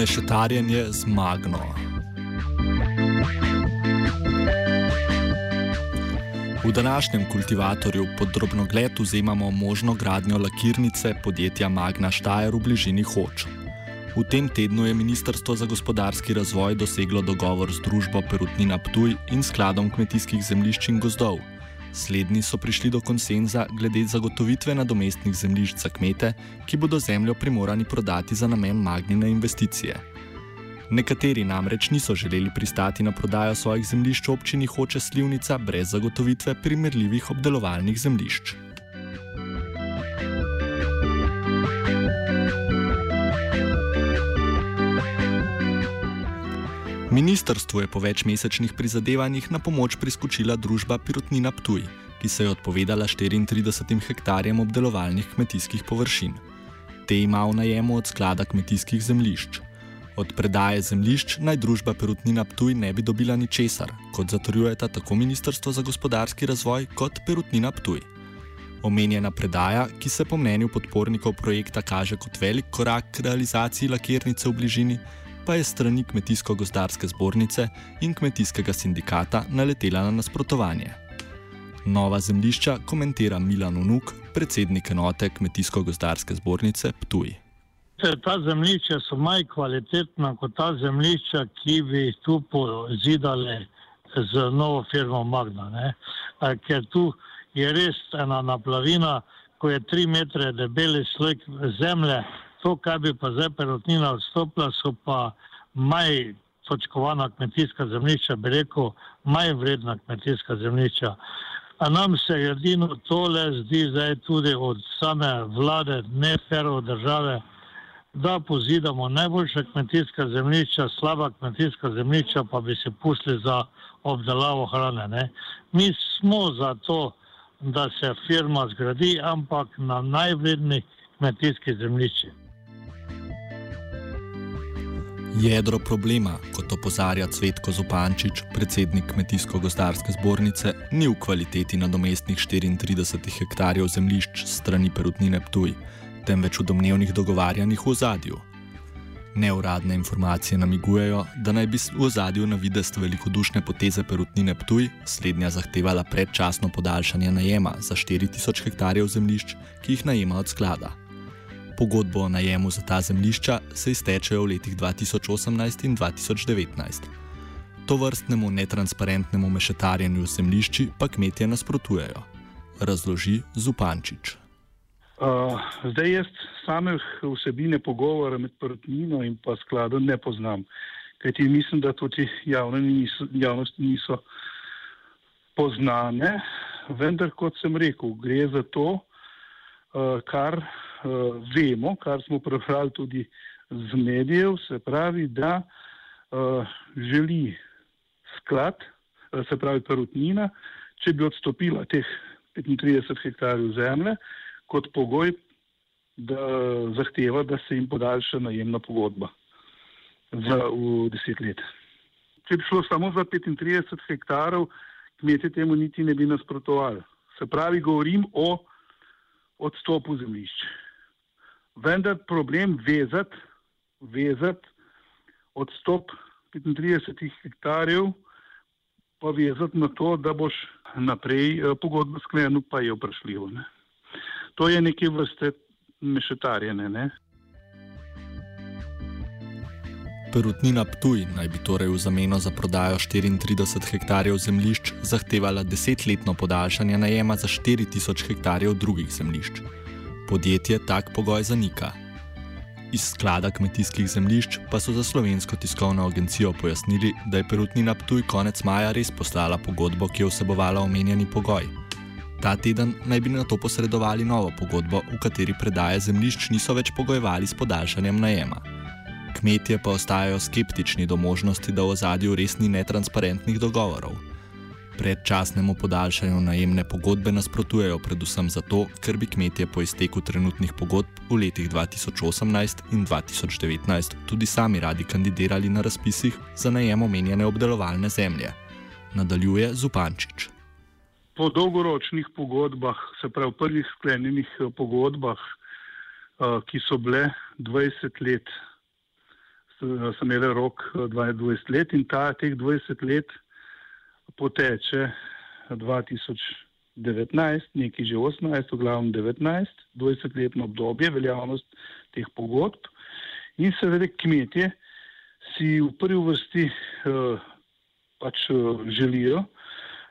Mešetarjenje z magno. V današnjem kultivatorju pod drobnogled vzemamo možno gradnjo lakirnice podjetja Magna Štajer v bližini Hoč. V tem tednu je Ministrstvo za gospodarski razvoj doseglo dogovor z družbo Perutnina Ptuj in skladom kmetijskih zemljišč in gozdov. Slednji so prišli do konsenza glede zagotovitve nadomestnih zemljišč za kmete, ki bodo zemljo primorani prodati za namen magnine investicije. Nekateri namreč niso želeli pristati na prodajo svojih zemljišč občini Hoče Slivnica brez zagotovitve primerljivih obdelovalnih zemljišč. Ministrstvu je po večmesečnih prizadevanjih na pomoč priskočila družba Pirotnina Ptuj, ki se je odpovedala 34 hektarjem obdelovalnih kmetijskih površin. Te ima v najemu od sklada kmetijskih zemljišč. Od predaje zemljišč naj družba Perutnina Ptuj ne bi dobila ničesar, kot zatrjujeta tako Ministrstvo za gospodarski razvoj kot Perutnina Ptuj. Omenjena predaja, ki se po mnenju podpornikov projekta kaže kot velik korak k realizaciji lakirnice v bližini, pa je strani Kmetijsko-gozdarske zbornice in Kmetijskega sindikata naletela na nasprotovanje. Nova zemljišča komentira Milan Unuk, predsednik enote Kmetijsko-gozdarske zbornice Ptuj. Ta zemljišča so manj kvalitetna kot ta zemljišča, ki bi jih tu pozidali z novo firmo Magna. Ne? Ker tu je res ena naplavina, ko je tri metre debeli sloj zemlje, to, kar bi pa zdaj perotnina odstopila, so pa manj točkovana kmetijska zemljišča, bi rekel, manj vredna kmetijska zemljišča. A nam se edino tole zdi zdaj tudi od same vlade, ne fero države, da pozidamo najboljša kmetijska zemljišča, slaba kmetijska zemljišča, pa bi se pustili za obdelavo hrane. Ne. Mi smo za to, da se firma zgradi, ampak na najvrednejših kmetijskih zemljiščih. Jedro problema, kot opozarja Cvetko Zopančič, predsednik Kmetijsko-gozdarske zbornice, ni v kvaliteti nadomestnih 34 hektarjev zemljišč strani Perutnine Ptuj, temveč v domnevnih dogovarjanjih v ozadju. Neuradne informacije namigujejo, da naj bi v ozadju na videst velikodušne poteze Perutnine Ptuj slednja zahtevala predčasno podaljšanje najema za 4000 hektarjev zemljišč, ki jih najema od sklada. Pogodbo o najemu za ta zemljišča se iztečejo v letih 2018 in 2019. To vrstnemu netransparentnemu mešetarjenju zemljišči pa kmetje nasprotujejo, razloži Zupančič. Uh, zdaj jaz samih vsebine pogovora med prtnino in pa skladom ne poznam, kajti mislim, da tudi niso, javnosti niso poznane, vendar kot sem rekel, gre za to, uh, kar vemo, kar smo prebrali tudi z medijev, se pravi, da uh, želi sklad, uh, se pravi perutnina, če bi odstopila teh 35 hektarjev zemlje, kot pogoj, da zahteva, da se jim podaljša najemna pogodba za v deset let. Če bi šlo samo za 35 hektarov, kmetje temu niti ne bi nasprotovali. Se pravi, govorim o odstopu zemljišč vendar problem vezati, vezati odstop 35 hektarjev, pa vezati na to, da boš naprej eh, pogodbo sklenil, pa je vprašljivo. Ne. To je neke vrste mešetarjene. Ne. Perutnina Ptuj naj bi torej v zameno za prodajo 34 hektarjev zemljišč zahtevala desetletno podaljšanje najema za 4000 hektarjev drugih zemljišč. Podjetje tak pogoj zanika. Iz sklada kmetijskih zemljišč pa so za slovensko tiskovno agencijo pojasnili, da je Perutnina Ptuj konec maja res poslala pogodbo, ki je vsebovala omenjeni pogoj. Ta teden naj bi na to posredovali novo pogodbo, v kateri predaje zemljišč niso več pogojevali s podaljšanjem najema. Kmetje pa ostajajo skeptični do možnosti, da v ozadju res ni netransparentnih dogovorov predčasnemu podaljšanju najemne pogodbe nasprotujejo predvsem zato, ker bi kmetje po izteku trenutnih pogodb v letih 2018 in 2019 tudi sami radi kandidirali na razpisih za najem omenjene obdelovalne zemlje. Nadaljuje Zupančič. Po dolgoročnih pogodbah, se pravi prvih sklenjenih eh, pogodbah, eh, ki so bile 20 let, sem imel rok 22 eh, let in ta teh 20 let poteče 2019, neki že 18, v glavnem 19, 20-letno obdobje veljavnost teh pogodb. In seveda kmetje si v prvi vrsti uh, pač uh, želijo,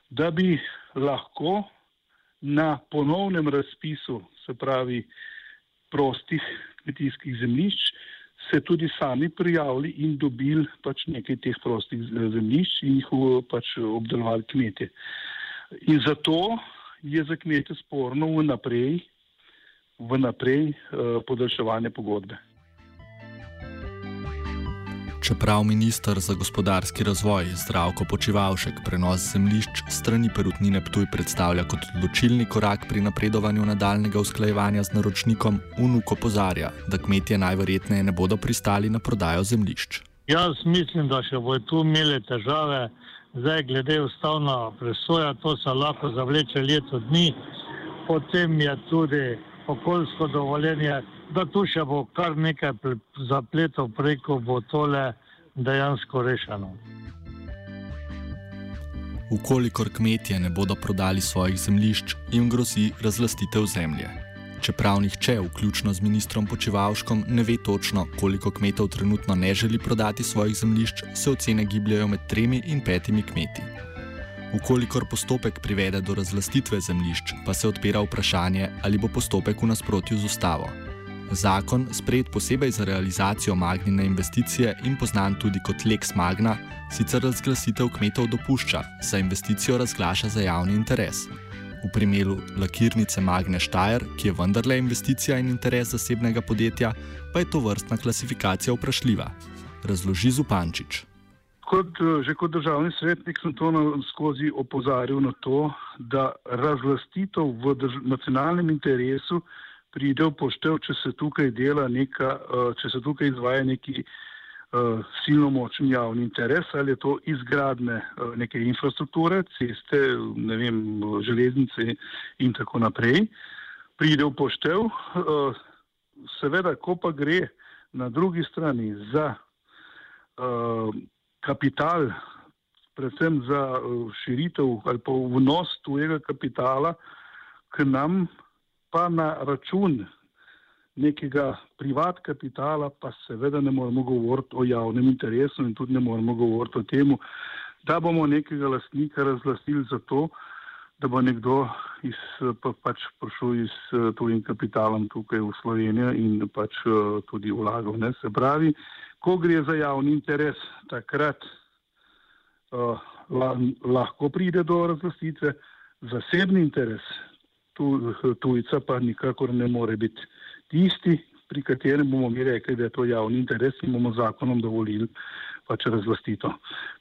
da bi lahko na ponovnem razpisu, se pravi prostih kmetijskih zemljišč, se tudi sami prijavili in dobili pač nekaj teh prostih zemljišč in jih pač obdelovali kmetje. In zato je za kmete sporno vnaprej, vnaprej uh, podaljševanje pogodbe. Čeprav ministr za gospodarski razvoj Zdravko Počivalšek prenos zemljišč strani Perutnine Ptuj predstavlja kot odločilni korak pri napredovanju nadaljnega usklajevanja z naročnikom, Unuk opozarja, da kmetje najverjetneje ne bodo pristali na prodajo zemljišč. Jaz mislim, da še bojo tu imeli težave, zdaj glede ustavna presoja, to se lahko zavleče leto dni, potem je tudi okoljsko dovoljenje da tu še bo kar nekaj zapletov preko, bo tole dejansko rešeno. Ukolikor kmetje ne bodo prodali svojih zemljišč, jim grozi razlastitev zemlje. Čeprav nihče, vključno z ministrom Počevalškom, ne ve točno, koliko kmetov trenutno ne želi prodati svojih zemljišč, se ocene gibljajo med tremi in petimi kmeti. Ukolikor postopek privede do razlastitve zemljišč, pa se odpira vprašanje, ali bo postopek v nasprotju z ustavo. Zakon, sprejet posebej za realizacijo magnine investicije in poznan tudi kot Lex Magna, sicer razglasitev kmetov dopušča, za investicijo razglaša za javni interes. V primeru lakirnice Magne Štajer, ki je vendarle investicija in interes zasebnega podjetja, pa je to vrstna klasifikacija vprašljiva. Razloži Zupančič. Kot, že kot državni svetnik sem to skozi opozarjal na to, da razlastitev v drž nacionalnem interesu pride v poštev, če se tukaj neka, uh, če se tukaj izvaja neki uh, silno močen javni interes, ali je to izgradne uh, neke infrastrukture, ceste, ne vem, železnice in tako naprej, pride v poštev. Uh, seveda, ko pa gre na drugi strani za uh, kapital, predvsem za uh, širitev ali pa vnos tujega kapitala k nam, pa na račun nekega privat kapitala, pa seveda ne moremo govoriti o javnem interesu in tudi ne moremo govoriti o tem, da bomo nekega lastnika razglasili za to, da bo nekdo iz, pa, pač prišel s tujim kapitalom tukaj v Slovenijo in pač tudi vlagal. Ne? Se pravi, ko gre za javni interes, takrat uh, lahko pride do razglasitve, zasebni interes tu, tujca pa nikakor ne more biti tisti, pri katerem bomo mi rekli, da je to javni interes in bomo zakonom dovolili pač razlastito.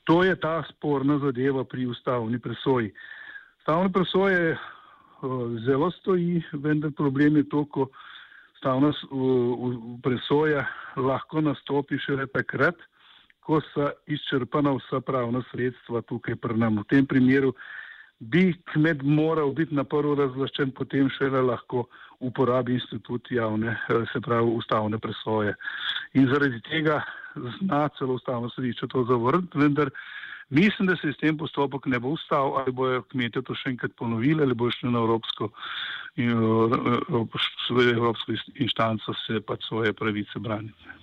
To je ta sporna zadeva pri ustavni presoji. Ustavna presoja uh, zelo stoji, vendar problem je to, ko ustavna uh, presoja lahko nastopi šele takrat, ko so izčrpana vsa pravna sredstva tukaj pri nam. V tem primeru bi kmet moral biti na prvo razlaščen, potem šele lahko uporabi institut javne, eh, se pravi ustavne presoje. In zaradi tega zna celo ustavno sodišče to zavrniti, vendar mislim, da se s tem postopek ne bo ustal, ali bojo kmetje to še enkrat ponovili, ali bo šli na evropsko, in, eh, evropsko inštanco se pač svoje pravice braniti.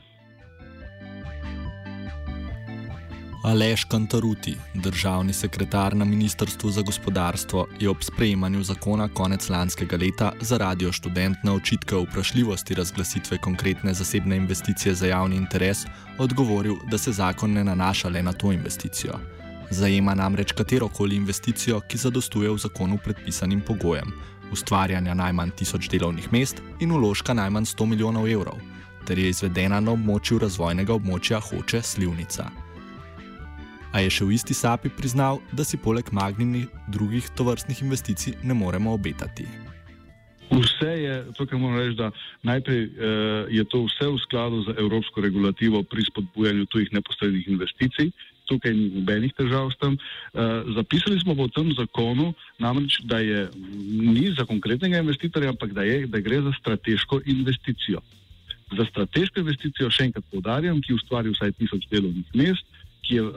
Aleš Kantaruti, državni sekretar na Ministrstvu za gospodarstvo, je ob sprejemanju zakona konec lanskega leta za radio študent na očitke o vprašljivosti razglasitve konkretne zasebne investicije za javni interes odgovoril, da se zakon ne nanaša le na to investicijo. Zajema namreč katerokoli investicijo, ki zadostuje v zakonu predpisanim pogojem: ustvarjanja najmanj tisoč delovnih mest in uložka najmanj 100 milijonov evrov, ter je izvedena na območju razvojnega območja Hoče Slivnica a je še v isti sapi priznal, da si poleg magninih drugih tovrstnih investicij ne moremo obetati. Vse je, tukaj moram reči, da najprej eh, je to vse v skladu z evropsko regulativo pri spodbujanju tujih neposrednih investicij. Tukaj ni nobenih težav s tem. Uh, zapisali smo v tem zakonu namreč, da je ni za konkretnega investitorja, ampak da, je, da gre za strateško investicijo. Za strateško investicijo, še enkrat povdarjam, ki ustvari vsaj tisoč delovnih mest, ki je uh,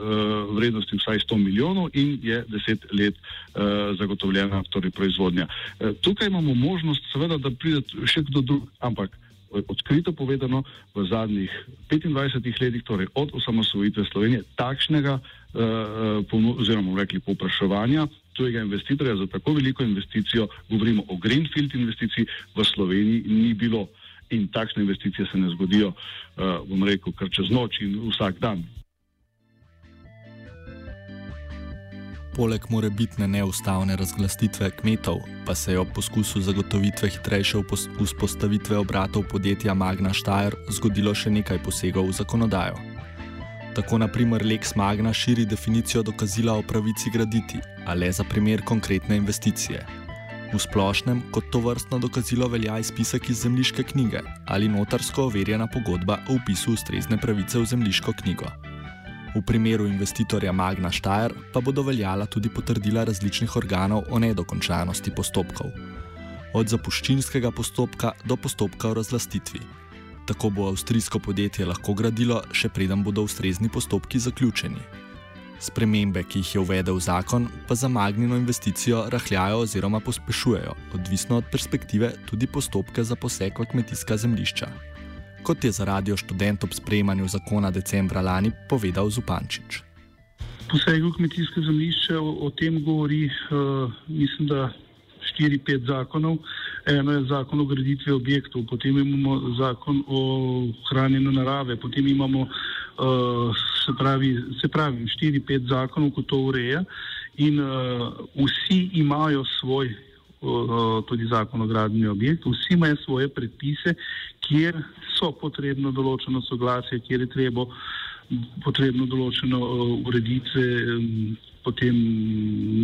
vrednosti vsaj 100 milijonov in je 10 let uh, zagotovljena torej proizvodnja. Uh, tukaj imamo možnost, seveda, da pride še kdo drug, ampak odkrito povedano, v zadnjih 25 letih, torej od osamosvojitve Slovenije, takšnega uh, oziroma rekli popraševanja tujega investitorja za tako veliko investicijo, govorimo o greenfield investiciji, v Sloveniji ni bilo. In takšne investicije se ne zgodijo, uh, bom rekel, kar čez noč in vsak dan. Poleg morebitne neustavne razglasitve kmetov, pa se je ob poskusu zagotovitve hitrejše vzpostavitve obratov podjetja Magna Štajer zgodilo še nekaj posegov v zakonodajo. Tako naprimer Lex Magna širi definicijo dokazila o pravici graditi, a le za primer konkretne investicije. V splošnem, kot to vrstno dokazilo velja izpisek iz zemljiške knjige ali notarsko overjena pogodba o upisu ustrezne pravice v zemljiško knjigo. V primeru investitorja Magna Štajer pa bodo veljala tudi potrdila različnih organov o nedokončanosti postopkov. Od zapuščinskega postopka do postopka o razlastitvi. Tako bo avstrijsko podjetje lahko gradilo, še preden bodo ustrezni postopki zaključeni. Spremembe, ki jih je uvedel zakon, pa za Magnino investicijo rahljajo oziroma pospešujejo, odvisno od perspektive, tudi postopke za poseg v kmetijska zemljišča kot je za radio študent ob sprejemanju zakona decembra lani povedal Zupančič. Poseg v kmetijske zemljišče o, o tem govori, uh, mislim, da 4-5 zakonov. Eno je zakon o graditvi objektov, potem imamo zakon o hranjenju narave, potem imamo, uh, se pravi, se pravi 4-5 zakonov, ko to ureja in uh, vsi imajo svoj tudi zakon o gradnji objektov, vsi imajo svoje predpise, kjer so potrebno določeno soglasje, kjer je treba potrebno določeno ureditve, potem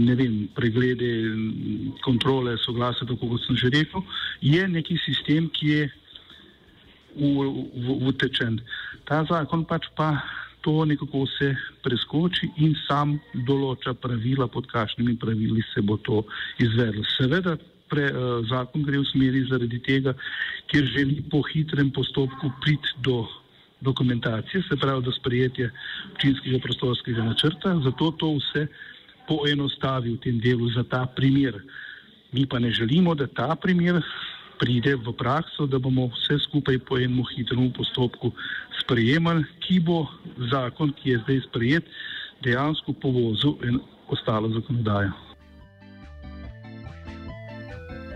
ne vem, preglede, kontrole, soglasje, tako kot sem že rekel, je neki sistem, ki je utečen. Ta zakon pač pa to nekako se preskoči in sam določa pravila, pod kakšnimi pravili se bo to izvedlo. Seveda, pre, uh, zakon gre v smeri zaradi tega, ker želi po hitrem postopku priti do dokumentacije, se pravi do sprejetja občinskega prostorskega načrta, zato to vse poenostavi v tem delu za ta primer. Mi pa ne želimo, da ta primer pride v prakso, da bomo vse skupaj po enem hitrem postopku sprejemali, ki bo zakon, ki je zdaj sprejet, dejansko povozil in ostalo zakonodajo.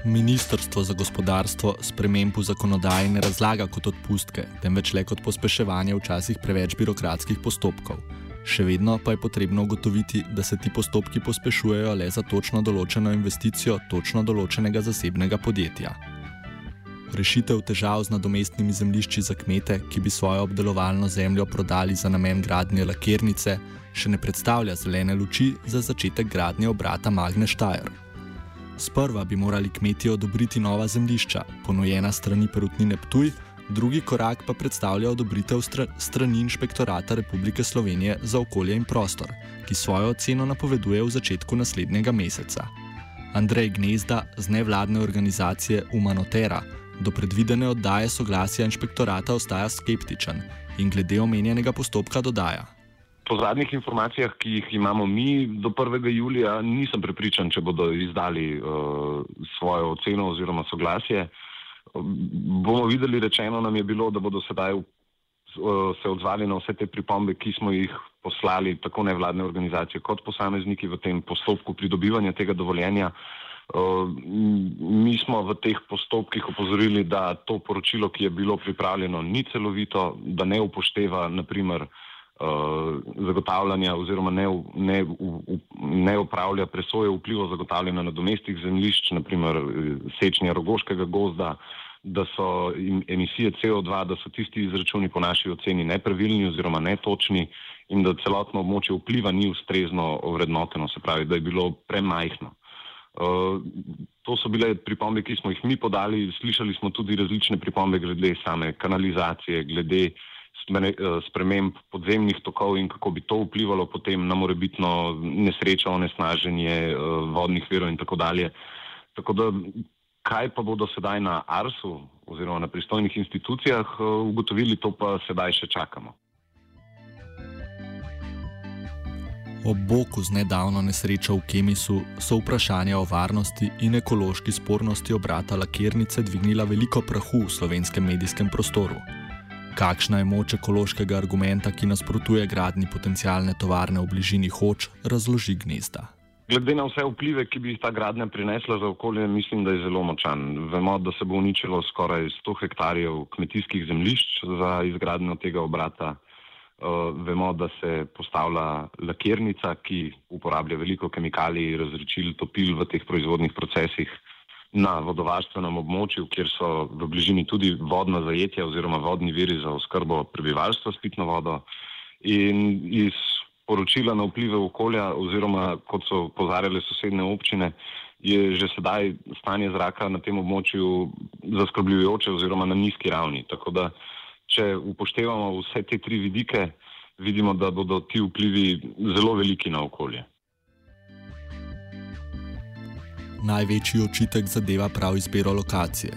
Ministrstvo za gospodarstvo sprememb v zakonodaji ne razlaga kot odpustke, temveč le kot pospeševanje včasih preveč birokratskih postopkov. Še vedno pa je potrebno ugotoviti, da se ti postopki pospešujejo le za točno določeno investicijo točno določenega zasebnega podjetja. Rešitev težav z nadomestnimi zemljišči za kmete, ki bi svojo obdelovalno zemljo prodali za namen gradnje lakirnice, še ne predstavlja zelene luči za začetek gradnje obrata Magne Štajer. Sprva bi morali kmetje odobriti nova zemljišča, ponujena strani Perutnine Ptuj, drugi korak pa predstavlja odobritev strani Inšpektorata Republike Slovenije za okolje in prostor, ki svojo oceno napoveduje v začetku naslednjega meseca. Andrej Gnezda z nevladne organizacije Umanotera do predvidene oddaje soglasja inšpektorata ostaja skeptičen in glede omenjenega postopka dodaja. Po zadnjih informacijah, ki jih imamo mi, do 1. julija nisem prepričan, če bodo izdali uh, svojo oceno oziroma soglasje. Bomo videli, rečeno nam je bilo, da bodo sedaj uh, se odzvali na vse te pripombe, ki smo jih poslali tako nevladne organizacije kot posamezniki v tem postopku pridobivanja tega dovoljenja. Mi smo v teh postopkih opozorili, da to poročilo, ki je bilo pripravljeno, ni celovito, da ne upošteva naprimer zagotavljanja oziroma ne, ne, ne upravlja presoje vplivo zagotavljanja na domestih zemljišč, naprimer sečnja rogoškega gozda, da so emisije CO2, da so tisti izračuni po naši oceni nepravilni oziroma netočni in da celotno območje vpliva ni ustrezno ovrednoteno, se pravi, da je bilo premajhno. Uh, to so bile pripombe, ki smo jih mi podali. Slišali smo tudi različne pripombe glede same kanalizacije, glede sprememb podzemnih tokov in kako bi to vplivalo potem na morebitno nesrečo, onesnaženje uh, vodnih virov in tako dalje. Tako da kaj pa bodo sedaj na ARS-u oziroma na pristojnih institucijah eh, ugotovili, to pa sedaj še čakamo. Ob boku z nedavno nesrečo v Kemisu so vprašanja o varnosti in ekološki spornosti obrata lakirnice dvignila veliko prahu v slovenskem medijskem prostoru. Kakšna je moč ekološkega argumenta, ki nasprotuje gradni potencijalne tovarne v bližini hoč, razloži gnezda. Glede na vse vplive, ki bi jih ta gradnja prinesla za okolje, mislim, da je zelo močan. Vemo, da se bo uničilo skoraj 100 hektarjev kmetijskih zemljišč za izgradnjo tega obrata. Uh, vemo, da se postavlja lakirnica, ki uporablja veliko kemikalij, razrečil, topil v teh proizvodnih procesih na vodovarstvenem območju, kjer so v bližini tudi vodna zajetja oziroma vodni viri za oskrbo prebivalstva s pitno vodo. In iz poročila na vplive okolja, oziroma kot so pozarjale sosedne občine, je že sedaj stanje zraka na tem območju zaskrbljujoče oziroma na nizki ravni. Tako da, če upoštevamo vse te tri vidike, vidimo, da bodo ti vplivi zelo veliki na okolje. Največji očitek zadeva prav izbiro lokacije.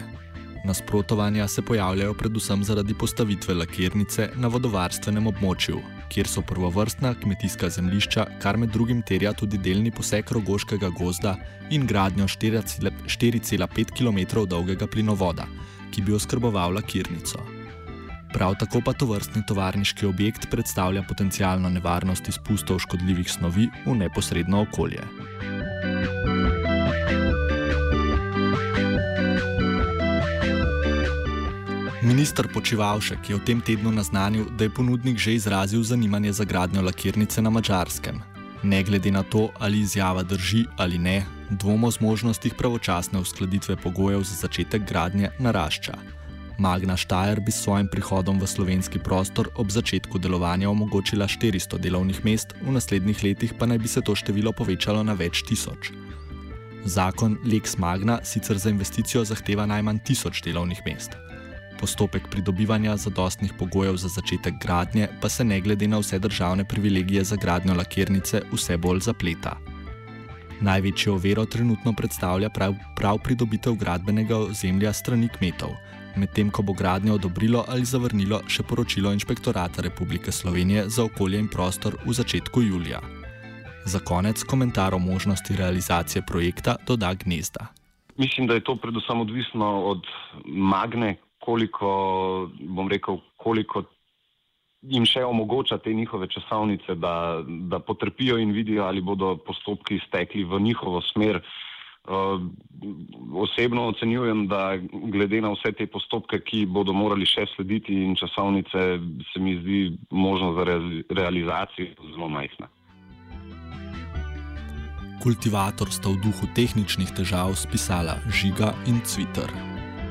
Nasprotovanja se pojavljajo predvsem zaradi postavitve lakirnice na vodovarstvenem območju, kjer so prvovrstna kmetijska zemljišča, kar med drugim terja tudi delni poseg rogoškega gozda in gradnjo 4,5 km dolgega plinovoda, ki bi oskrboval lakirnico. Prav tako pa to vrstni tovarniški objekt predstavlja potencijalno nevarnost izpustov škodljivih snovi v neposredno okolje. Ministr Počivalšek je v tem tednu naznanil, da je ponudnik že izrazil zanimanje za gradnjo lakirnice na Mačarskem. Ne glede na to, ali izjava drži ali ne, dvomo z možnostih pravočasne uskladitve pogojev za začetek gradnje narašča. Magna Štajer bi s svojim prihodom v slovenski prostor ob začetku delovanja omogočila 400 delovnih mest, v naslednjih letih pa naj bi se to število povečalo na več tisoč. Zakon Lex Magna sicer za investicijo zahteva najmanj tisoč delovnih mest postopek pridobivanja zadostnih pogojev za začetek gradnje pa se ne glede na vse državne privilegije za gradnjo lakirnice vse bolj zapleta. Največjo oviro trenutno predstavlja prav, prav pridobitev gradbenega ozemlja strani kmetov, medtem ko bo gradnjo odobrilo ali zavrnilo še poročilo Inšpektorata Republike Slovenije za okolje in prostor v začetku julija. Za konec komentar o možnosti realizacije projekta doda gnezda. Mislim, da je to predvsem odvisno od magne, koliko, bom rekel, koliko jim še omogoča te njihove časovnice, da, da potrpijo in vidijo, ali bodo postopki stekli v njihovo smer. Uh, osebno ocenjujem, da glede na vse te postopke, ki bodo morali še slediti in časovnice, se mi zdi možnost za realizacijo zelo majhna. Kultivator sta v duhu tehničnih težav spisala Žiga in Twitter.